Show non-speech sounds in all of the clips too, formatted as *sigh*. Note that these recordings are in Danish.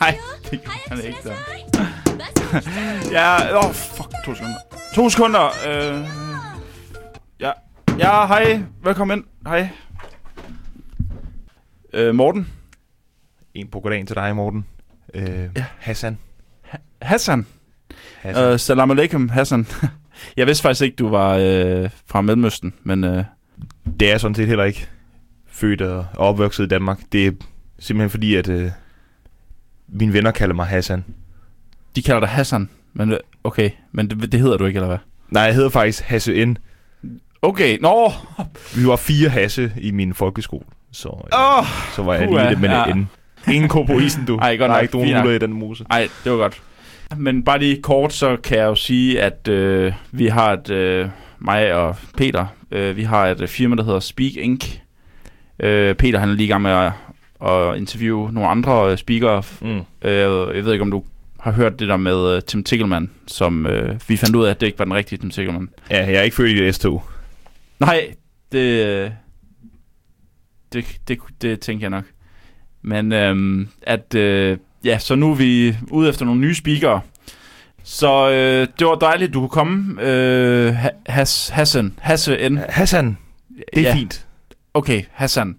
Nej, det kan han ikke da. *laughs* ja, åh, oh, fuck, to sekunder. To sekunder. Øh, ja, ja, hej. Velkommen ind. Hej. Øh, Morten. En på goddagen til dig, Morten. Øh, Ja. Hassan. Hassan. Hassan. Øh, salam alaikum, Hassan. *laughs* Jeg vidste faktisk ikke, du var øh, fra Mellemøsten, men øh, Det er jeg sådan set heller ikke født og opvokset i Danmark. Det er simpelthen fordi, at øh, mine venner kalder mig Hassan. de kalder dig Hassan. Men okay, men det, det hedder du ikke, eller hvad? Nej, jeg hedder faktisk Hasse N. Okay, nå. Vi var fire Hasse i min folkeskole, så, øh, Åh, så var jeg lige det med ja. N. Ingen ko på isen, du. Ej, godt Der er ikke nogen i den mose. Ej, det var godt. Men bare lige kort, så kan jeg jo sige, at øh, vi har et, øh, mig og Peter, øh, vi har et øh, firma, der hedder Speak Inc. Øh, Peter han er lige i gang med at, at interviewe nogle andre øh, speakere. Mm. Øh, jeg ved ikke, om du har hørt det der med øh, Tim Tickleman, som øh, vi fandt ud af, at det ikke var den rigtige Tim Tickleman. Ja, jeg er ikke født i det S2. Nej, det, det, det, det tænker jeg nok. Men øhm, at, øh, ja, så nu er vi ude efter nogle nye speakere. Så øh, det var dejligt, du kunne komme. Øh, Ha- Has, Hassan, Hasse N. Hassan, det er ja, fint. Okay, Hassan.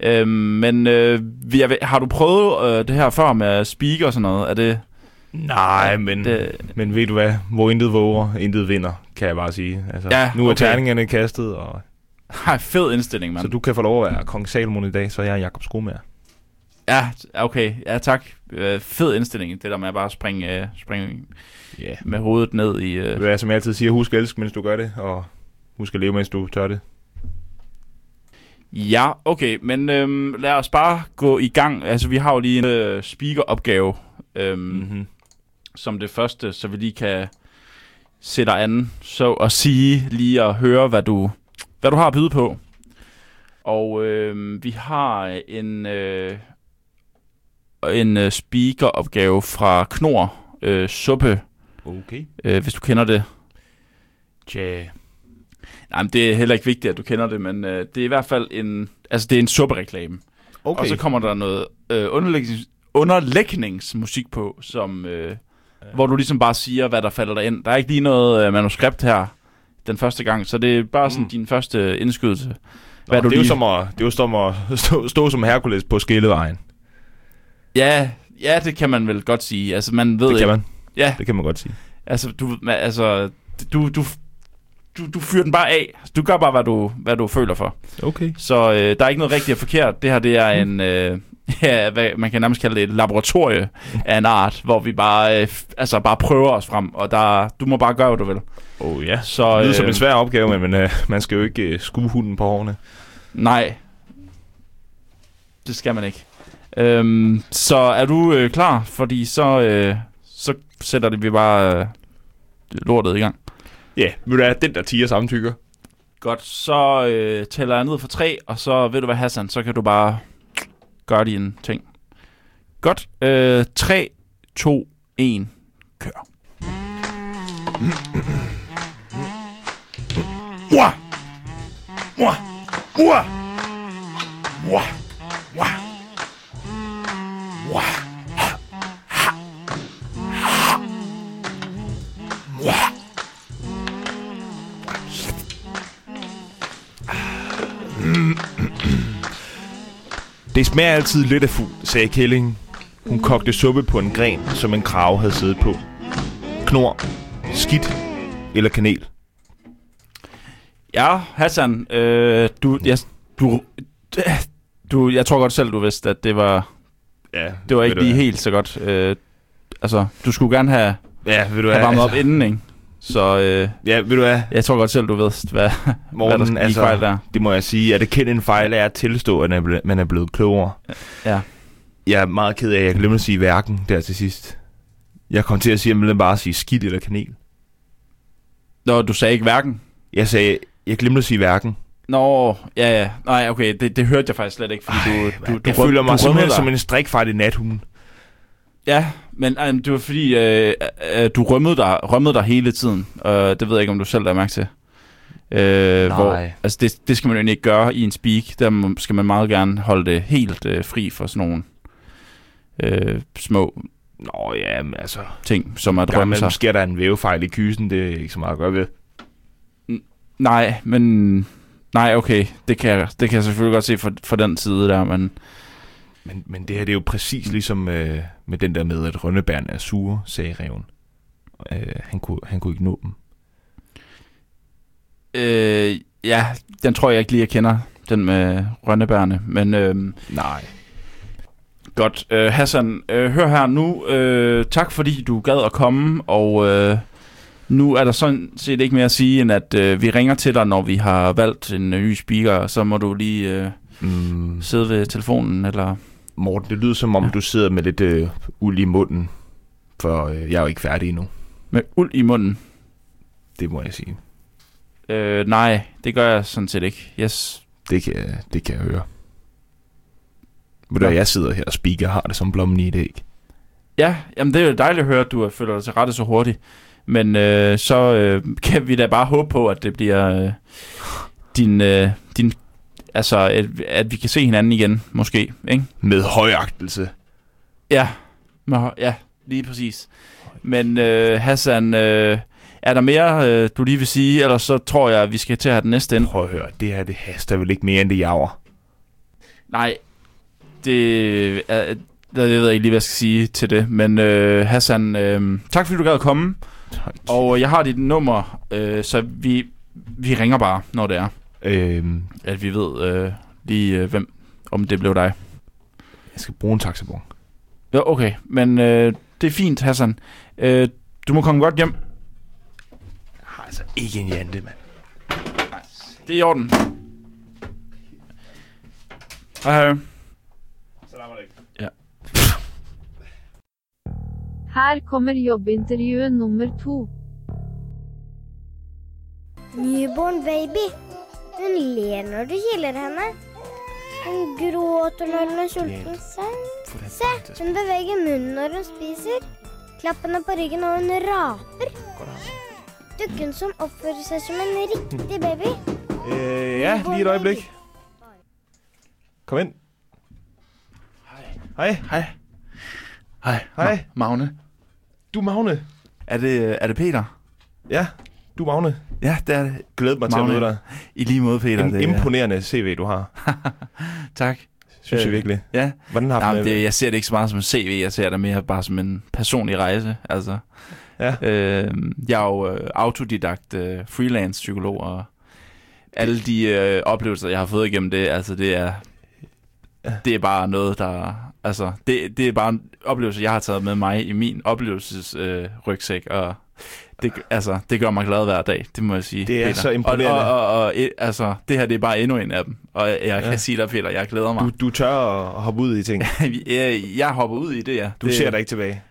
Øhm, men øh, jeg ved- har du prøvet øh, det her før med speaker og sådan noget? Er det... Nej, men, det men ved du hvad? Hvor intet våger, intet vinder, kan jeg bare sige. Altså, Ja, nu er okay. terningerne kastet, og har fed indstilling, mand. Så du kan få lov at være kong Salomon i dag, så jeg er Jakob Skomager. Ja, okay. Ja, tak. Øh, fed indstilling, det der med at bare springe, øh, springe. Yeah. med hovedet ned i... Øh, Hvad som jeg altid siger, husk at elske, mens du gør det, og husk at leve, mens du tør det. Ja, okay, men øhm, lad os bare gå i gang. Altså, vi har jo lige en øh, speaker-opgave øhm, mm. Mm-hmm. som det første, så vi lige kan sætte dig an så at sige lige at høre, hvad du, hvad du har at byde på. Og øhm, vi har en, øh, en øh, speaker-opgave fra Knor øh, Suppe, Okay. øh, hvis du kender det. Tja. Nej, men det er heller ikke vigtigt, at du kender det, men øh, det er i hvert fald en, altså det er en suppereklame. Okay. Og så kommer der noget øh, underlægnings, underlægningsmusik på, som, øh, ja. hvor du ligesom bare siger, hvad der falder dig ind. Der er ikke lige noget øh, manuskript her den første gang, så det er bare sådan Mm. din første indskydelse. Nå, hvad du det, er jo lige- som at, det er jo som at *laughs* stå, stå som Herkules på skillevejen. Ja, ja, det kan man vel godt sige. Altså, man ved Det kan ikke- man. Ja, Det kan man godt sige. altså, du, altså, du, du, du, du fyrer den bare af. Du gør bare, hvad du, hvad du føler for. Okay. Så øh, der er ikke noget rigtigt og forkert. Det her, det er en... Øh, *laughs* ja, hvad, man kan nærmest kalde det et laboratorie af en art, hvor vi bare, øh, altså bare prøver os frem, og der, du må bare gøre, hvad du vil. Oh ja. Så, Det lyder som øh, en svær opgave, men, uh, man skal jo ikke uh, skue hunden på hårene. Nej, det skal man ikke. Øhm, så er du øh, klar? Fordi så, øh, så sætter det vi bare øh, lortet i gang. Ja, vil du have den der tiger samtykker? Godt, så øh, tæller jeg ned for tre, og så ved du hvad, Hassan, så kan du bare gøre dine ting. Godt, øh, 3, 2, 1, kør. Mwah! Mwah! Mwah! Mwah! Mwah! Det smager altid lidt af fugl, sagde kællingen. Hun kogte suppe på en gren, som en krave havde siddet på. Knor, skidt eller kanel. Ja, Hassan, øh, du, jeg, du, du, jeg tror godt selv, du vidste, at det var, Ja, det var ikke lige helt så godt. Øh, altså, du skulle gerne have, Ja, ved du have hvad? varmet op altså, inden, ikke? Så øh, Ja, ved du hvad? jeg tror godt selv, du ved, hvad, hvad der Morten, gik altså, fejl der. det må jeg sige, at det kendt en fejl er at tilstå, at man er blevet klogere. Ja. Jeg er meget ked af, at jeg glemte at sige hverken der til sidst. Jeg kom til at sige, at bare at sige skidt eller kanel. Nå, du sagde ikke hverken. Jeg sagde, jeg glemte at sige hverken. Nå, ja, ja. Nej, okay, det, det hørte jeg faktisk slet ikke, fordi du, du, du, jeg røm- føler du mig rømmede simpelthen som en strikfejl i nathunden. Ja, men øh, det var fordi, øh, øh, du rømmede dig, rømmede dig hele tiden. Øh, det ved jeg ikke, om du selv har mærke til. Øh, Nej. hvor, altså det, det skal man jo ikke gøre i en speak. Der skal man meget gerne holde det helt øh, fri for sådan nogle øh, små Nå ja, men altså... ting, som at Gang drømme sig. sker der en vævefejl i kysen, det er ikke så meget at gøre ved. Nej, men... Nej, okay. Det kan jeg, det kan jeg selvfølgelig godt se fra, fra den side der, men... Men, men det her, det er jo præcis ligesom øh, med den der med, at rønnebærne er sure, sagde reven. Øh, han, kunne, han kunne ikke nå dem. Øh, ja, den tror jeg ikke lige, jeg kender, den med rønnebærne. Men øh, Nej. godt. Øh, Hassan, øh, hør her nu. Øh, tak fordi du gad at komme, og øh, nu er der sådan set ikke mere at sige, end at øh, vi ringer til dig, når vi har valgt en ny speaker, så må du lige øh, Mm, sidde ved telefonen, eller... Morten, det lyder som om, Ja. ja. du sidder med lidt øh, uld i munden. For øh, jeg er jo ikke færdig endnu. Med uld i munden. Det må jeg sige. Øh, nej, det gør jeg sådan set ikke. Yes. Det kan, jeg- det kan jeg høre. Ved du, hvad, jeg sidder her og speaker har det som blommen i et æg. Ja, jamen det er jo dejligt at høre, at du føler dig til rette så hurtigt. Men øh, så øh, kan vi da bare håbe på, at det bliver øh, din, øh, din... Altså, at, at vi kan se hinanden igen, måske, ikke? Med højagtelse. Ja, Nå, ja lige præcis. Men øh, Hassan, øh, er der mere, øh, du lige vil sige? Ellers så tror jeg, at vi skal til at have den næste ind. Prøv at høre, det her det haster vel ikke mere end det jager. Nej, det er... Jeg ved ikke lige, hvad jeg skal sige til det. Men øh, Hassan, øh, tak fordi du gad at komme. Og jeg har dit nummer, øh, så vi, vi ringer bare, når det er, Øhm, at vi ved øh, lige, øh, hvem, om det blev dig. jeg skal bruge en taxabon. Ja, okay, men øh, det er fint, Hassan. Øh, du må komme godt hjem. Jeg har altså ikke en jante, mand. Det er i orden. Hej, hej. Her kommer jobbintervjuet nummer to. Newborn baby. Hun ler når du kiler henne. Hun gråter når hun er sulten. Se, hun beveger munnen når hun spiser. Klapp henne på ryggen og hun raper. Dukken som oppfører seg som en riktig baby. Øh, ja, lige et øjeblik. Kom ind. Hej. Hej. Hej. Hej. Ma- Magne. Du er Magne. Er det, er det Peter? Ja, du er Magne. Ja, det er det. Glæder mig til at Magne. møde dig. I lige måde, Peter. En det er- imponerende CV, du har. *laughs* tak. Synes jeg Øh, virkelig. Ja, Hvordan har Nej, du men det? det, jeg ser det ikke så meget som en CV, jeg ser det mere bare som en personlig rejse. Altså, Ja. øh, jeg er jo øh, autodidakt øh, freelance psykolog, og alle de øh, oplevelser, jeg har fået igennem det, altså det er, det er bare noget, der... Altså, det, det er bare en oplevelse, jeg har taget med mig i min oplevelsesrygsæk, øh, rygsæk, og det, altså, det gør mig glad hver dag, det må jeg sige. Det er Peter. så imponerende. Og, og, og, og et- altså, det her, det er bare endnu en af dem. Og jeg, jeg kan Ja. sige dig, Peter, jeg glæder mig. Du, du tør at hoppe ud i ting. *laughs* jeg, jeg hopper ud i det, ja. Du det, ser dig ikke tilbage.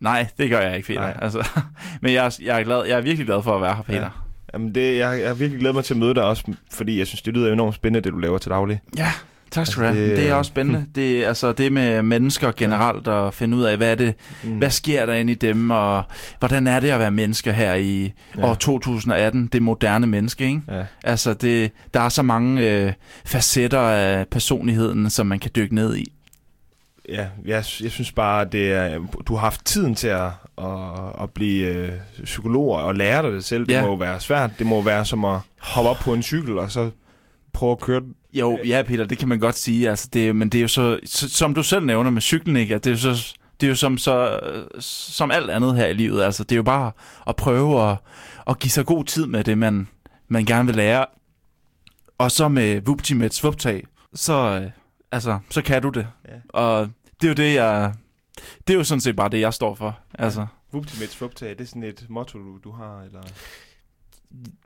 Nej, det gør jeg ikke, Peter. Nej. Altså, *laughs* men jeg, er- jeg, er glad, jeg er virkelig glad for at være her, Peter. Ja. Jamen det, jeg, jeg har virkelig glædet mig til at møde dig også, fordi jeg synes, det lyder enormt spændende, det du laver til daglig. Ja, tak skal du Altså, have. det- Det, det er også spændende. *laughs* Det, er, altså, det med mennesker generelt at finde ud af, hvad det, Mm. hvad sker der inde i dem, og hvordan er det at være menneske her i Ja. år 2018, det moderne menneske, ikke? Ja. Altså, det, der er så mange øh, facetter af personligheden, som man kan dykke ned i. Ja, jeg, jeg synes bare, det er, du har haft tiden til at, at, at blive øh, psykolog og lære dig det selv. Det Ja. må jo være svært. Det må være som at hoppe op på en cykel og så prøve at køre. Jo, ja, Peter, det kan man godt sige. Altså, det, men det er jo så, som du selv nævner med cyklen, ikke? At det er jo så, det er jo som, så, øh, som alt andet her i livet. Altså, det er jo bare at prøve at, at give sig god tid med det, man, man gerne vil lære. Og så med Vupti med et svuptag, så, øh, altså, så kan du det. Ja. Og det er jo det, jeg... Det er jo sådan set bare det, jeg står for. Altså, Vuptimets fuptag, det er sådan et motto, du, du har, eller...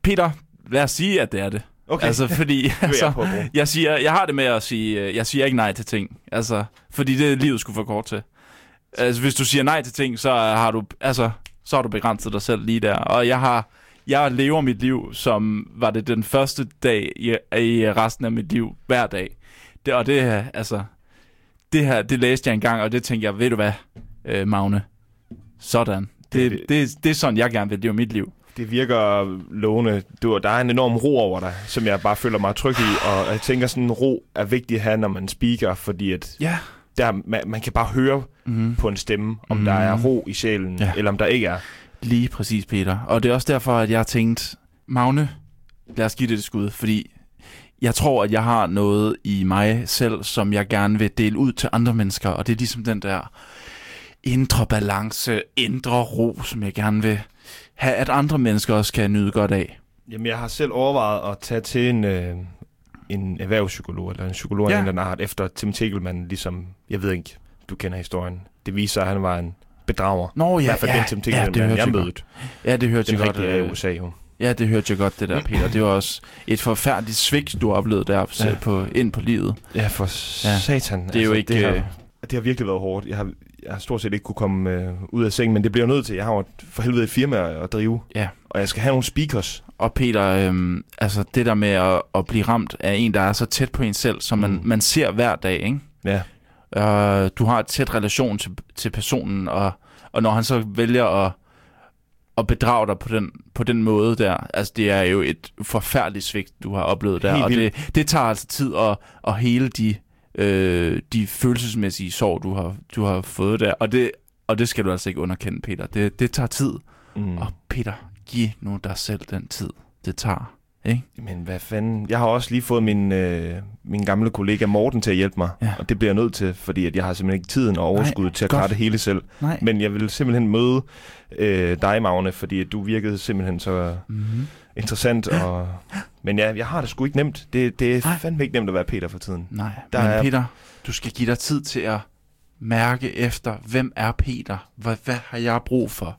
Peter, lad os sige, at det er det. Okay, Altså, fordi... altså, jeg. Jeg siger, jeg har det med at sige, øh, jeg siger ikke nej til ting. Altså, fordi det livet skulle for kort til. Altså, hvis du siger nej til ting, så har du, altså, så har du begrænset dig selv lige der. Og jeg har, jeg lever mit liv, som var det den første dag i, i resten af mit liv, hver dag. Det, og det her, altså, det her, det læste jeg engang, og det tænkte jeg, ved du hvad, øh, Magne, sådan. Det, det, det, det er sådan, jeg gerne vil leve mit liv. Det virker lovende. Du, der er en enorm ro over dig, som jeg bare føler mig tryg i. Og jeg tænker, sådan en ro er vigtig at have, når man speaker, fordi at Ja. der, man, man kan bare høre Mm. på en stemme, om Mm. der er ro i sjælen, Ja. eller om der ikke er. Lige præcis, Peter. Og det er også derfor, at jeg har tænkt, Magne, lad os give det et skud, fordi jeg tror, at jeg har noget i mig selv, som jeg gerne vil dele ud til andre mennesker, og det er ligesom den der indre balance, indre ro, som jeg gerne vil at andre mennesker også kan nyde godt af. Jamen, jeg har selv overvejet at tage til en, øh, en erhvervspsykolog, eller en psykolog af Ja. en eller anden art, efter Tim Tegelmann, ligesom, jeg ved ikke, du kender historien. Det viser sig, at han var en bedrager. Nå I ja, hvert fald ja, den Tim ja, Tegelmann, det ja, hørte jeg mødte. godt. Ja, det hørte Den jeg godt. rigtige er øh, i USA, jo. Ja, det hørte jeg godt, det der, Peter. Det var også et forfærdeligt svigt, du oplevede der Ja. på, ind på livet. Ja, for Ja. satan. Det er jo ikke... Det har, øh, det har virkelig været hårdt. Jeg har, jeg har stort set ikke kunne komme øh, ud af sengen, men det bliver jeg nødt til. Jeg har jo for helvede et firma at drive. Ja. Og jeg skal have nogle speakers. Og Peter, øhm, altså det der med at, at blive ramt af en, der er så tæt på en selv, som man, Mm. man ser hver dag, ikke? Ja. Øh, du har et tæt relation til, til personen, og, og når han så vælger at, at bedrage dig på den, på den måde der, altså det er jo et forfærdeligt svigt, du har oplevet der, Helt og vildt. det, det tager altså tid at, at hele de, øh, de følelsesmæssige sår, du har, du har fået der, og det, og det skal du altså ikke underkende, Peter. Det, det tager tid, Mm. og Peter, giv nu dig selv den tid, det tager. Ikke? Men hvad fanden? Jeg har også lige fået min, øh, min gamle kollega Morten til at hjælpe mig. Ja. Og det bliver jeg nødt til, fordi at jeg har simpelthen ikke tiden og overskud til at godt. klare det hele selv. Nej. Men jeg vil simpelthen møde øh, dig, Magne, fordi at du virkede simpelthen så Mm-hmm. interessant. Og... Men ja, jeg har det sgu ikke nemt. Det, det er Nej. fandme ikke nemt at være Peter for tiden. Nej, Der men er- Peter, du skal give dig tid til at mærke efter, hvem er Peter? Hvad, hvad har jeg brug for?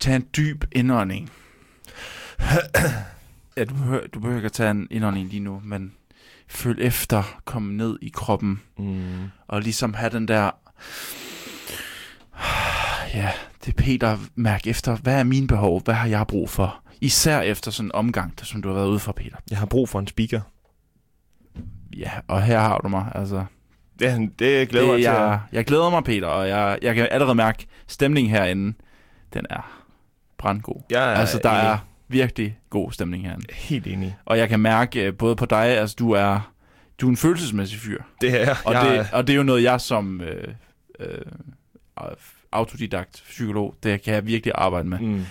Tag en dyb indånding. ja, du behøver, du behøver ikke at tage en indånding lige nu, men føl efter, kom ned i kroppen, Mm. og ligesom have den der... *sighs* Ja, det er Peter, mærk efter, hvad er mine behov? Hvad har jeg brug for? Især efter sådan en omgang, der, som du har været ude for, Peter. Jeg har brug for en speaker. Ja, og her har du mig, altså. Ja, det glæder det, mig til. jeg, jeg glæder mig, Peter, og jeg, jeg kan allerede mærke, stemningen herinde, den er brandgod. Jeg er altså, der enig. er virkelig god stemning herinde. Helt enig. Og jeg kan mærke øh, både på dig, altså du er, du er en følelsesmæssig fyr. Det er jeg. Og, jeg det, og det er jo noget, jeg som øh, øh, autodidakt psykolog, det kan jeg virkelig arbejde med. Mm.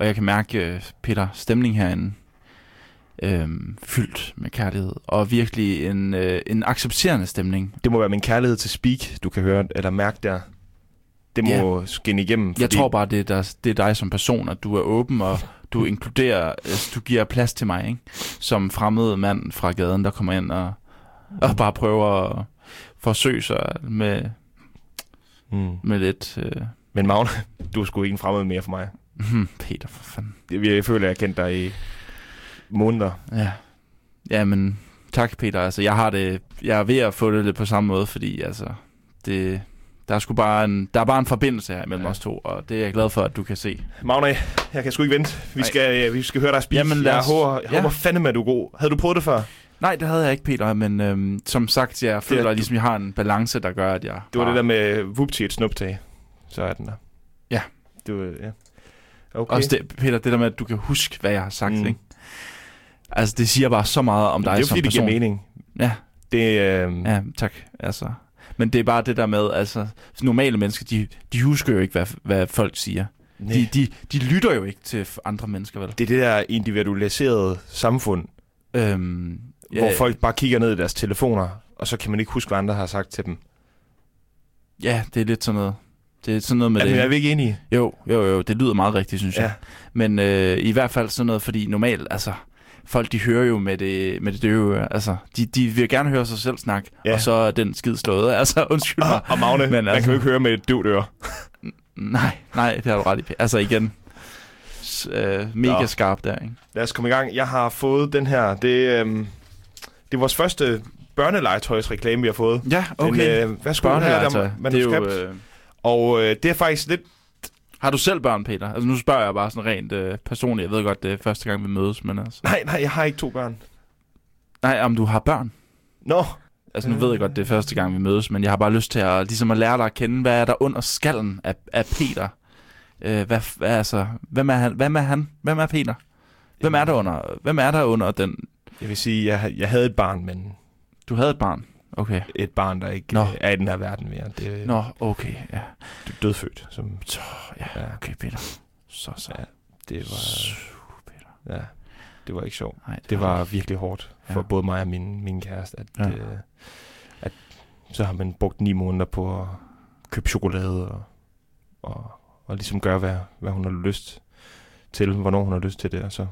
Og jeg kan mærke, øh, Peter, stemning herinde, øh, fyldt med kærlighed. Og virkelig en, øh, en accepterende stemning. Det må være min kærlighed til speak, du kan høre, eller mærke der. Det må skinne igennem. Jeg tror bare, det er, der, det er dig som person, at du er åben, og du *laughs* inkluderer, altså, du giver plads til mig, ikke? Som fremmed mand fra gaden, der kommer ind og, og bare prøver at forsøge sig med, Mm. med lidt... Øh, Men Magne, *laughs* du er sgu ikke en fremmed mere for mig. Hmm, Peter, for fanden. Jeg, føler, jeg har kendt dig i måneder. Ja. ja, men tak, Peter. Altså, jeg har det... Jeg er ved at få det lidt på samme måde, fordi altså... Det, der er sgu bare en, der er bare en forbindelse her mellem Ja. os to, og det er jeg glad for, at du kan se. Magne, jeg kan sgu ikke vente. Vi Nej. skal, øh, vi skal høre dig speak. Jamen, lad jeg os- håber, jeg ja. håber fandeme, at du er god. Havde du prøvet det før? Nej, det havde jeg ikke, Peter, men øhm, som sagt, jeg føler, du- at ligesom, jeg har en balance, der gør, at jeg... Det var bare, det der med vupti et snuptag. Så er den der. Ja. Det var, ja. Okay. Også det, Peter, det der med, at du kan huske, hvad jeg har sagt, Mm. ikke? Altså, det siger bare så meget om dig det er jo som fordi, det giver person. mening. Ja, Det, øh, ja, tak. Altså. Men det er bare det der med, altså, normale mennesker, de, de husker jo ikke, hvad, hvad folk siger. nej. De, de, de lytter jo ikke til andre mennesker, vel? det er det der individualiserede samfund, Øhm, ja. hvor folk bare kigger ned i deres telefoner, og så kan man ikke huske, hvad andre har sagt til dem. Ja, det er lidt sådan noget. Det er sådan noget med Men det. er vi ikke enige? Jo, jo, jo, det lyder meget rigtigt, synes jeg. Ja. Men øh, i hvert fald sådan noget, fordi normalt, altså, folk de hører jo med det, med det døve. Altså, de, de vil gerne høre sig selv snakke, Ja. og så er den skid slået. *laughs* Altså, undskyld mig. Og Magne, Men Men man altså- kan jo ikke høre med et døvt øre. *laughs* Nej, nej, det har du ret i. Altså igen, øh, mega Nå. skarp der, ikke? Lad os komme i gang. Jeg har fået den her. Det, øhm, det er vores første børnelegetøjsreklame, vi har fået. Ja, Den, øh, værsgo, her er Børnelegetøj. der Det er jo, øh, Og øh, det er faktisk lidt... har du selv børn, Peter? Altså nu spørger jeg bare sådan rent øh, personligt. Jeg ved godt, det er første gang, vi mødes, men altså... Nej, nej, jeg har ikke to børn. Nej, om du har børn? Nå, Altså nu ved jeg godt, det er første gang, vi mødes, men jeg har bare lyst til at, ligesom at lære dig at kende, hvad er der under skallen af, af Peter? Øh, hvad, hvad, altså, hvem er han? Hvem er han? Hvem er Peter? Hvem er der under? Hvem er der under den? jeg vil sige, jeg, jeg havde et barn, men Du havde et barn. Okay. et barn, der ikke Nå. øh, er i den her verden mere. Det er Nå, okay, ja. dødfødt. Som, Så, ja, Ja. okay, Peter. Så, så. Ja, det var, Super, Peter. ja, det var ikke sjovt. Nej, Det var virkelig hårdt for Ja. både mig og min, min kæreste, at, ja. øh, at så har man brugt ni måneder på at købe chokolade og, og, og ligesom gøre, hvad, hvad hun har lyst til, hvornår hun har lyst til det, og så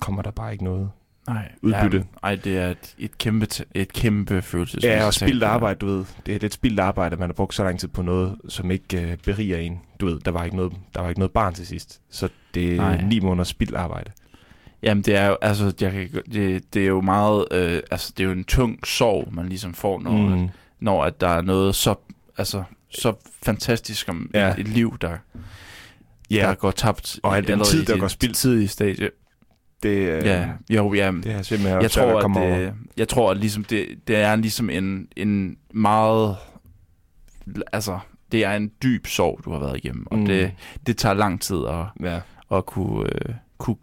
kommer der bare ikke noget. Nej, udbytte. Ja, ej, det er et, et kæmpe, t- et kæmpe følelsesmæssigt Ja, og spildt arbejde, du ved. Det er lidt spildt arbejde, at man har brugt så lang tid på noget, som ikke øh, beriger en. Du ved, der var ikke noget, der var ikke noget barn til sidst. Så det er Nej. ni måneder spildt arbejde. Jamen, det er jo, altså, jeg kan, det, det er jo meget, øh, altså, det er jo en tung sorg, man ligesom får, når, mm. Mm. når at der er noget så, altså, så fantastisk om Ja. et, et liv, der, Ja, der går tabt. Og i- al den tid, i der går spildt. Tidlige stadie. Det, øh, Ja, jo, ja. det er simpelthen jeg tror, at at det, jeg tror, at ligesom det, det er ligesom en, en meget, altså, det er en dyb sorg, du har været igennem, og Mm. det, det tager lang tid at, Ja, at kunne, øh, kunne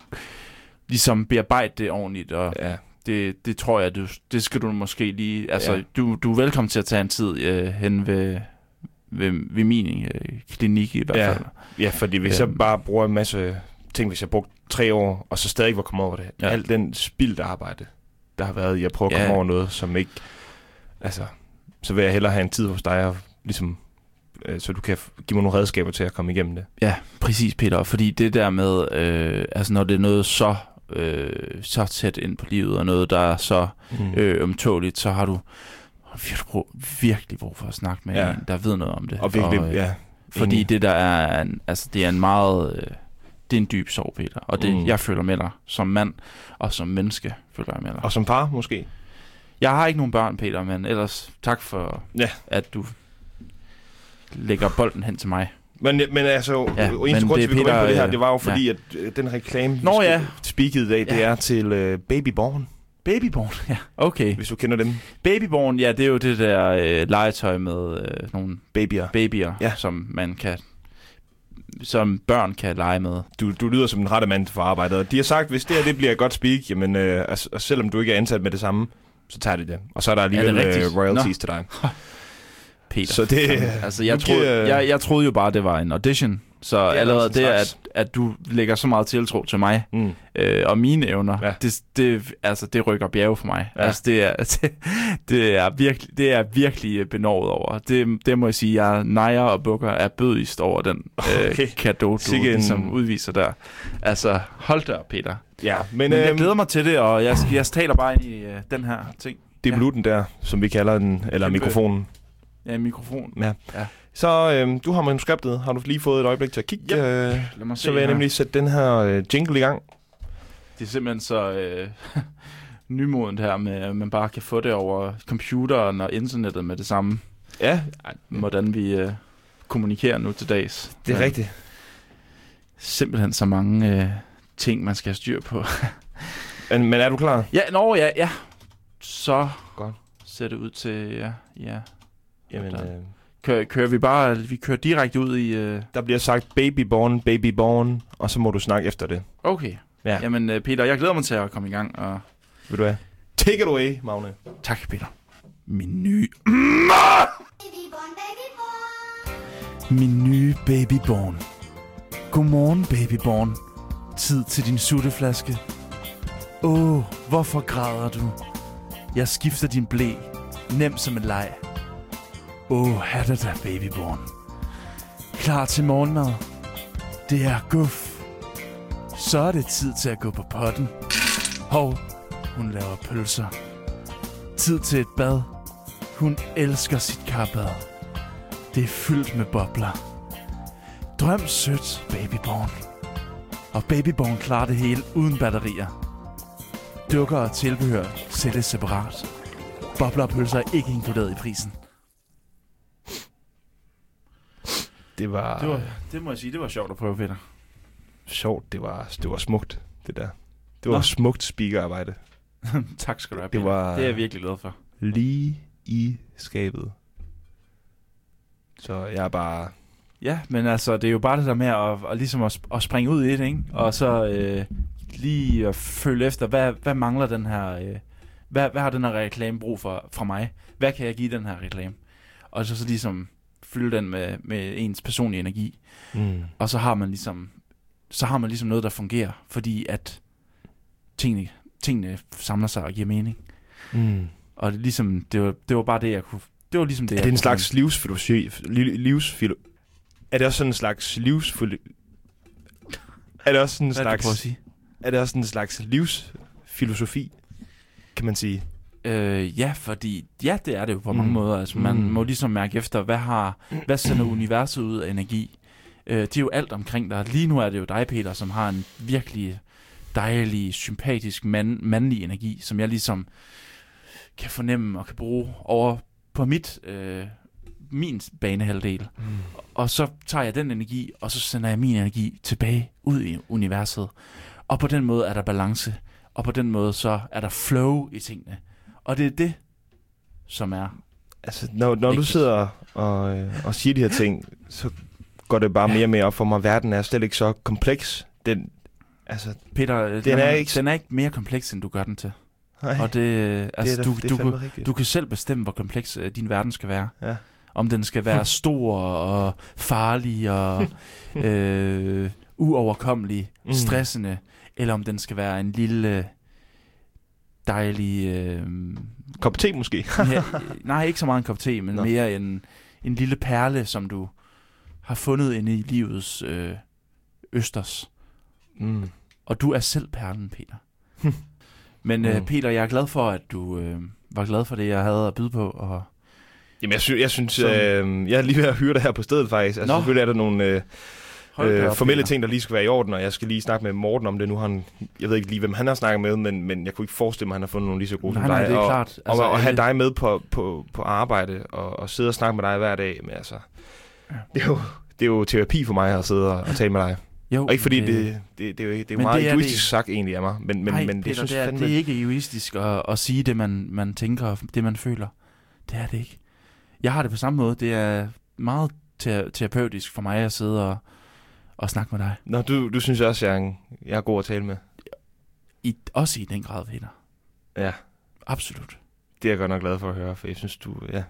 ligesom bearbejde det ordentligt, og ja. det, det tror jeg, du, det skal du måske lige... Altså, Ja. du, du er velkommen til at tage en tid øh, hen ved, ved, ved min øh, klinik i hvert Ja. fald. ja, fordi hvis jeg Øhm. bare bruger en masse ting, hvis jeg brugte tre år, og så stadig var kommet over det. Ja. Alt den spildt arbejde, der har været i at prøve at komme Ja. over noget, som ikke... Altså, så vil jeg hellere have en tid hos dig, og ligesom, øh, så du kan give mig nogle redskaber til at komme igennem det. Ja, præcis, Peter. Fordi det der med, øh, altså når det er noget så, øh, så tæt ind på livet, og noget, der er så Mm. øh, så har du virkelig brug, virkelig brug for at snakke med Ja. en, der ved noget om det. og virkelig, øh, ja. Fordi enig. det der er, en, altså det er en meget, øh, det er en dyb sorg, Peter. Og det, Mm. jeg føler med dig som mand, og som menneske føler jeg med dig. Og som far, måske. Jeg har ikke nogen børn, Peter, men ellers tak for, Ja. at du lægger bolden hen til mig. Men, men altså, ja, Ja, eneste men grund det til, at vi kom ind på det her, øh, det var jo fordi, at øh, den reklame, Nå ja. speakede i dag, det Ja. er til øh, Babyborn, Babyborn, *laughs* ja. Okay. hvis du kender dem. Babyborn, ja, det er jo det der øh, legetøj med øh, nogle Babyer. babyer, Ja. som man kan som børn kan lege med. Du, du lyder som den rette mand for arbejdet. De har sagt, hvis det her det bliver et godt speak, jamen, øh, altså, og selvom du ikke er ansat med det samme, så tager de det. Og så er der alligevel ja, øh, royalties Nå. til dig. *laughs* Peter. Så det- altså, jeg, troede, jeg, jeg troede jo bare, det var en audition. Så er allerede en det, at, at du lægger så meget tiltro til mig, Mm. øh, og mine evner, Ja. ja. det, det, altså, det rykker bjerge for mig. Ja. Ja. Altså, det, er, *laughs* det, det, er virkelig, det er virkelig benovet over. Det, det må jeg sige, jeg nejer og bukker er bødigst over den øh, *laughs* Okay. kado, du en- ligesom udviser der. Altså, hold da Peter. Ja, men, Men, jeg øhm, glæder mig til det, og jeg, jeg taler bare ind i øh, den her ting. det er bluten der, som vi kalder den, eller Kæmpe. mikrofonen. Ja, mikrofon. Ja. Ja. Så øhm, du har manuskriptet. Har du lige fået et øjeblik til at kigge? Yep. Øh, Lad mig se så vil jeg her. nemlig sætte den her øh, jingle i gang. Det er simpelthen så øh, *laughs* nymodent her med, at man bare kan få det over computeren og internettet med det samme. Ja, Hvordan vi øh, kommunikerer nu til dags. det er Men rigtigt. Simpelthen så mange øh, ting, man skal have styr på. *laughs* Men, men er du klar? ja, nå ja, ja. Så Godt. ser det ud til, ja. ja. Jamen, øh, Kører, kører vi bare, vi kører direkte ud i... Øh, der bliver sagt babyborn, babyborn, og så må du snakke efter det. okay. Ja. Jamen øh, Peter, jeg glæder mig til at komme i gang, og Vil du have? Take it away, Magne. tak Peter. Min nye... Min nye babyborn. Godmorgen, babyborn. Tid til din sutteflaske. Åh, hvorfor græder du? Jeg skifter din blæ. Nem som en leg. Åh, er det da, babyborn. Klar til morgenmad. Det er guf. Så er det tid til at gå på potten. Hov, hun laver pølser. Tid til et bad. Hun elsker sit karbad. Det er fyldt med bobler. Drøm sødt, babyborn. Og babyborn klarer det hele uden batterier. Dukker og tilbehør sælges separat. Bobler og pølser er ikke inkluderet i prisen. Det var, Det, var, det må jeg sige, det var sjovt at prøve, Peter. sjovt. Det var, det var smukt, det der. Det var Nå. smukt speakerarbejde. *laughs* tak skal du have, Det var- det er jeg virkelig glad for. Lige i skabet. Så jeg er bare... Ja, men altså, det er jo bare det der med at, at, ligesom at, at springe ud i det, ikke? Og så øh, lige at følge efter, hvad, hvad mangler den her... Øh, hvad, hvad har den her reklame brug for fra mig? Hvad kan jeg give den her reklame? Og så, så ligesom fylde den med, med ens personlige energi. Mm. Og så har man ligesom så har man ligesom noget, der fungerer, fordi at tingene, tingene samler sig og giver mening. Mm. Og det, ligesom, det, var, det var bare det, jeg kunne... Det var ligesom det, Er jeg det en kunne- slags livsfilosofi? li- livsfilo er det også sådan en slags livsfilo Er det også sådan en Hvad slags sige? er det også en slags livsfilosofi, kan man sige? Øh, ja, fordi ja, det er det jo på mange Mm. måder. Altså, man Mm. må ligesom mærke efter, hvad har, hvad sender universet ud af energi? Øh, det er jo alt omkring dig. Lige nu er det jo dig, Peter, som har en virkelig dejlig, sympatisk, mand, mandlig energi, som jeg ligesom kan fornemme og kan bruge over på mit, øh, min banehalvdel. Mm. Og så tager jeg den energi, og så sender jeg min energi tilbage ud i universet. Og på den måde er der balance. Og på den måde så er der flow i tingene. Og det er det, som er... Altså, når, når du sidder og, øh, og siger de her ting, så går det bare mere og mere op for mig. Verden er slet ikke så kompleks. Den, altså, Peter, Den er ikke- den er ikke mere kompleks, end du gør den til. nej, Og det, øh, altså, det er, du, da- det du, er fandme du, rigtigt. du kan selv bestemme, hvor kompleks øh, din verden skal være. Ja. Om den skal være *laughs* stor og farlig og *laughs* øh, uoverkommelig, Mm. stressende, eller om den skal være en lille dejlig... Øh, Kop te måske. *laughs* ja, nej, ikke så meget en kop te, men Nå. mere en, en lille perle, som du har fundet inde i livets øh, østers. Mm. Og du er selv perlen, Peter. *laughs* Men øh, Mm. Peter, jeg er glad for, at du øh, var glad for det, jeg havde at byde på. Og Jamen, jeg, sy- jeg synes, Som- øh, jeg er lige ved at hyre dig her på stedet faktisk. Altså, Nå. selvfølgelig er der nogle øh, øh, formelle ting, der lige skal være i orden, og jeg skal lige snakke med Morten om det. Nu han, jeg ved ikke lige, hvem han har snakket med, men, men jeg kunne ikke forestille mig, at han har fundet nogle lige så gode Nej, som nej, dig. det er og, klart. Altså, og, og have alle- dig med på, på, på arbejde, og, og sidde og snakke med dig hver dag. Men altså, Ja. det, er jo, det er jo terapi for mig at sidde og, og tale med dig. Jo, Og ikke fordi men det, det, det, er jo, det er jo meget det er egoistisk det. sagt egentlig af mig, men, men, nej, men det, Peter, synes det, er, fandme... det er ikke egoistisk at, at sige det, man, man tænker, og det, man føler. Det er det ikke. Jeg har det på samme måde. Det er meget te- terapeutisk for mig at sidde og, og snakke med dig. Nå, du, du synes også, jeg er, en, jeg er god at tale med. I, også i den grad, Peter. Ja. Absolut. Det er jeg godt nok glad for at høre, for jeg synes, du... Ja.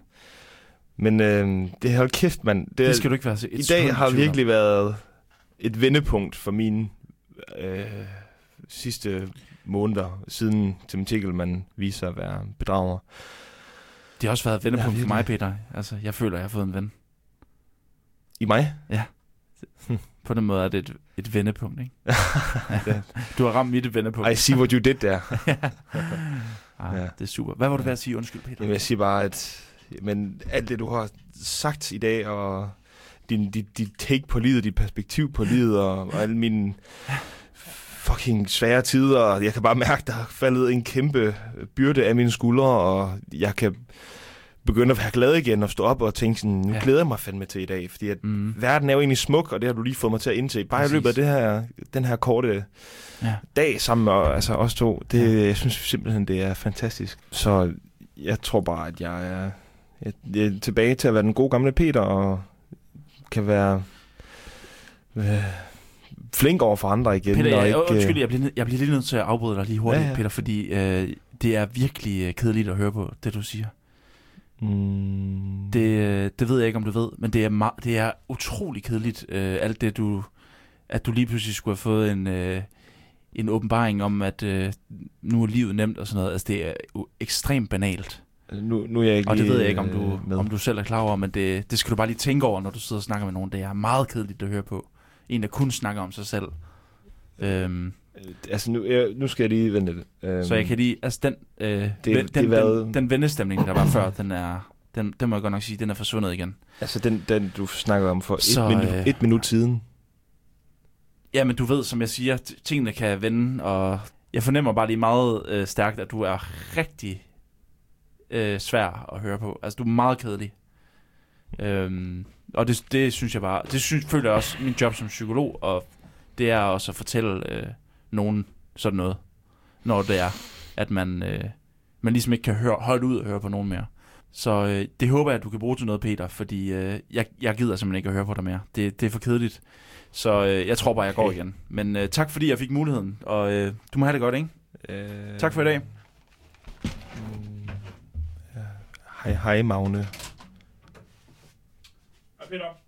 Men øh, det hold kæft, mand. Det, Det, skal du ikke være et I dag har om. virkelig været et vendepunkt for mine øh, sidste måneder, siden Tim Tickelman viser sig at være bedrager. Det har også været et vendepunkt Ja, for mig. Peter. Altså, jeg føler, jeg har fået en ven. I mig? På den måde er det et, et vendepunkt, ikke? *laughs* Du har ramt mit vendepunkt. I see what you did der. *laughs* ah, Ja. Det er super. Hvad var du ved at sige? Undskyld, Peter. Jamen, jeg siger bare, at men alt det, du har sagt i dag, og din, dit, dit take på livet, dit perspektiv på livet, og, og alle mine fucking svære tider, og jeg kan bare mærke, der er faldet en kæmpe byrde af mine skuldre, og jeg kan begynde at være glad igen og stå op og tænke sådan, nu Ja. glæder jeg mig fandme til i dag, fordi at Mm. verden er jo egentlig smuk, og det har du lige fået mig til at indse. Bare Præcis. i løbet af det her, den her korte Ja. dag sammen med altså os to, det, Ja. jeg synes simpelthen, det er fantastisk. Så jeg tror bare, at jeg er, jeg, jeg er tilbage til at være den gode gamle Peter, og kan være øh, flink over for andre igen. Peter, jeg, ikke, øh, undskyld, jeg bliver, jeg bliver lige nødt til at afbryde dig lige hurtigt, Ja, ja. Peter, fordi øh, det er virkelig øh, kedeligt at høre på, det du siger. Mm, Det, øh, det ved jeg ikke, om du ved, men det er, ma- det er utrolig kedeligt, øh, alt det du, at du lige pludselig skulle have fået en, øh, en åbenbaring om, at øh, nu er livet nemt og sådan noget. Altså, det er jo ekstremt banalt. nu, nu er jeg ikke Og det ved jeg ikke, om du, øh, med. om du selv er klar over, men det, det skal du bare lige tænke over, når du sidder og snakker med nogen. Det er meget kedeligt at høre på. En, der kun snakker om sig selv. Øhm, Øh, Altså, nu, jeg, nu skal jeg lige vente lidt. Øhm, så jeg kan lige... Altså, den, øh, det den, har den, været- den, den vennestemning, der var før, den er... Den, den må jeg godt nok sige, den er forsvundet igen. Altså, den, den du snakkede om for Så, et, minut, øh, et minut siden. Ja, men du ved, som jeg siger, tingene kan vende, og jeg fornemmer bare lige meget øh, stærkt, at du er rigtig øh, svær at høre på. Altså, du er meget kedelig. Øhm, og det, det synes jeg bare, det synes, føler jeg også min job som psykolog, og det er også at fortælle øh, nogen sådan noget, når det er, at man, øh, man ligesom ikke kan høre, holde ud og høre på nogen mere. Så øh, det håber jeg, at du kan bruge til noget, Peter, fordi øh, jeg, jeg gider simpelthen ikke at høre på dig mere. Det, det er for kedeligt. Så øh, jeg tror bare, jeg går Okay. igen. Men øh, tak fordi jeg fik muligheden, og øh, du må have det godt, ikke? Øh, Tak for i dag. Hej hej, Magne. Hej Peter.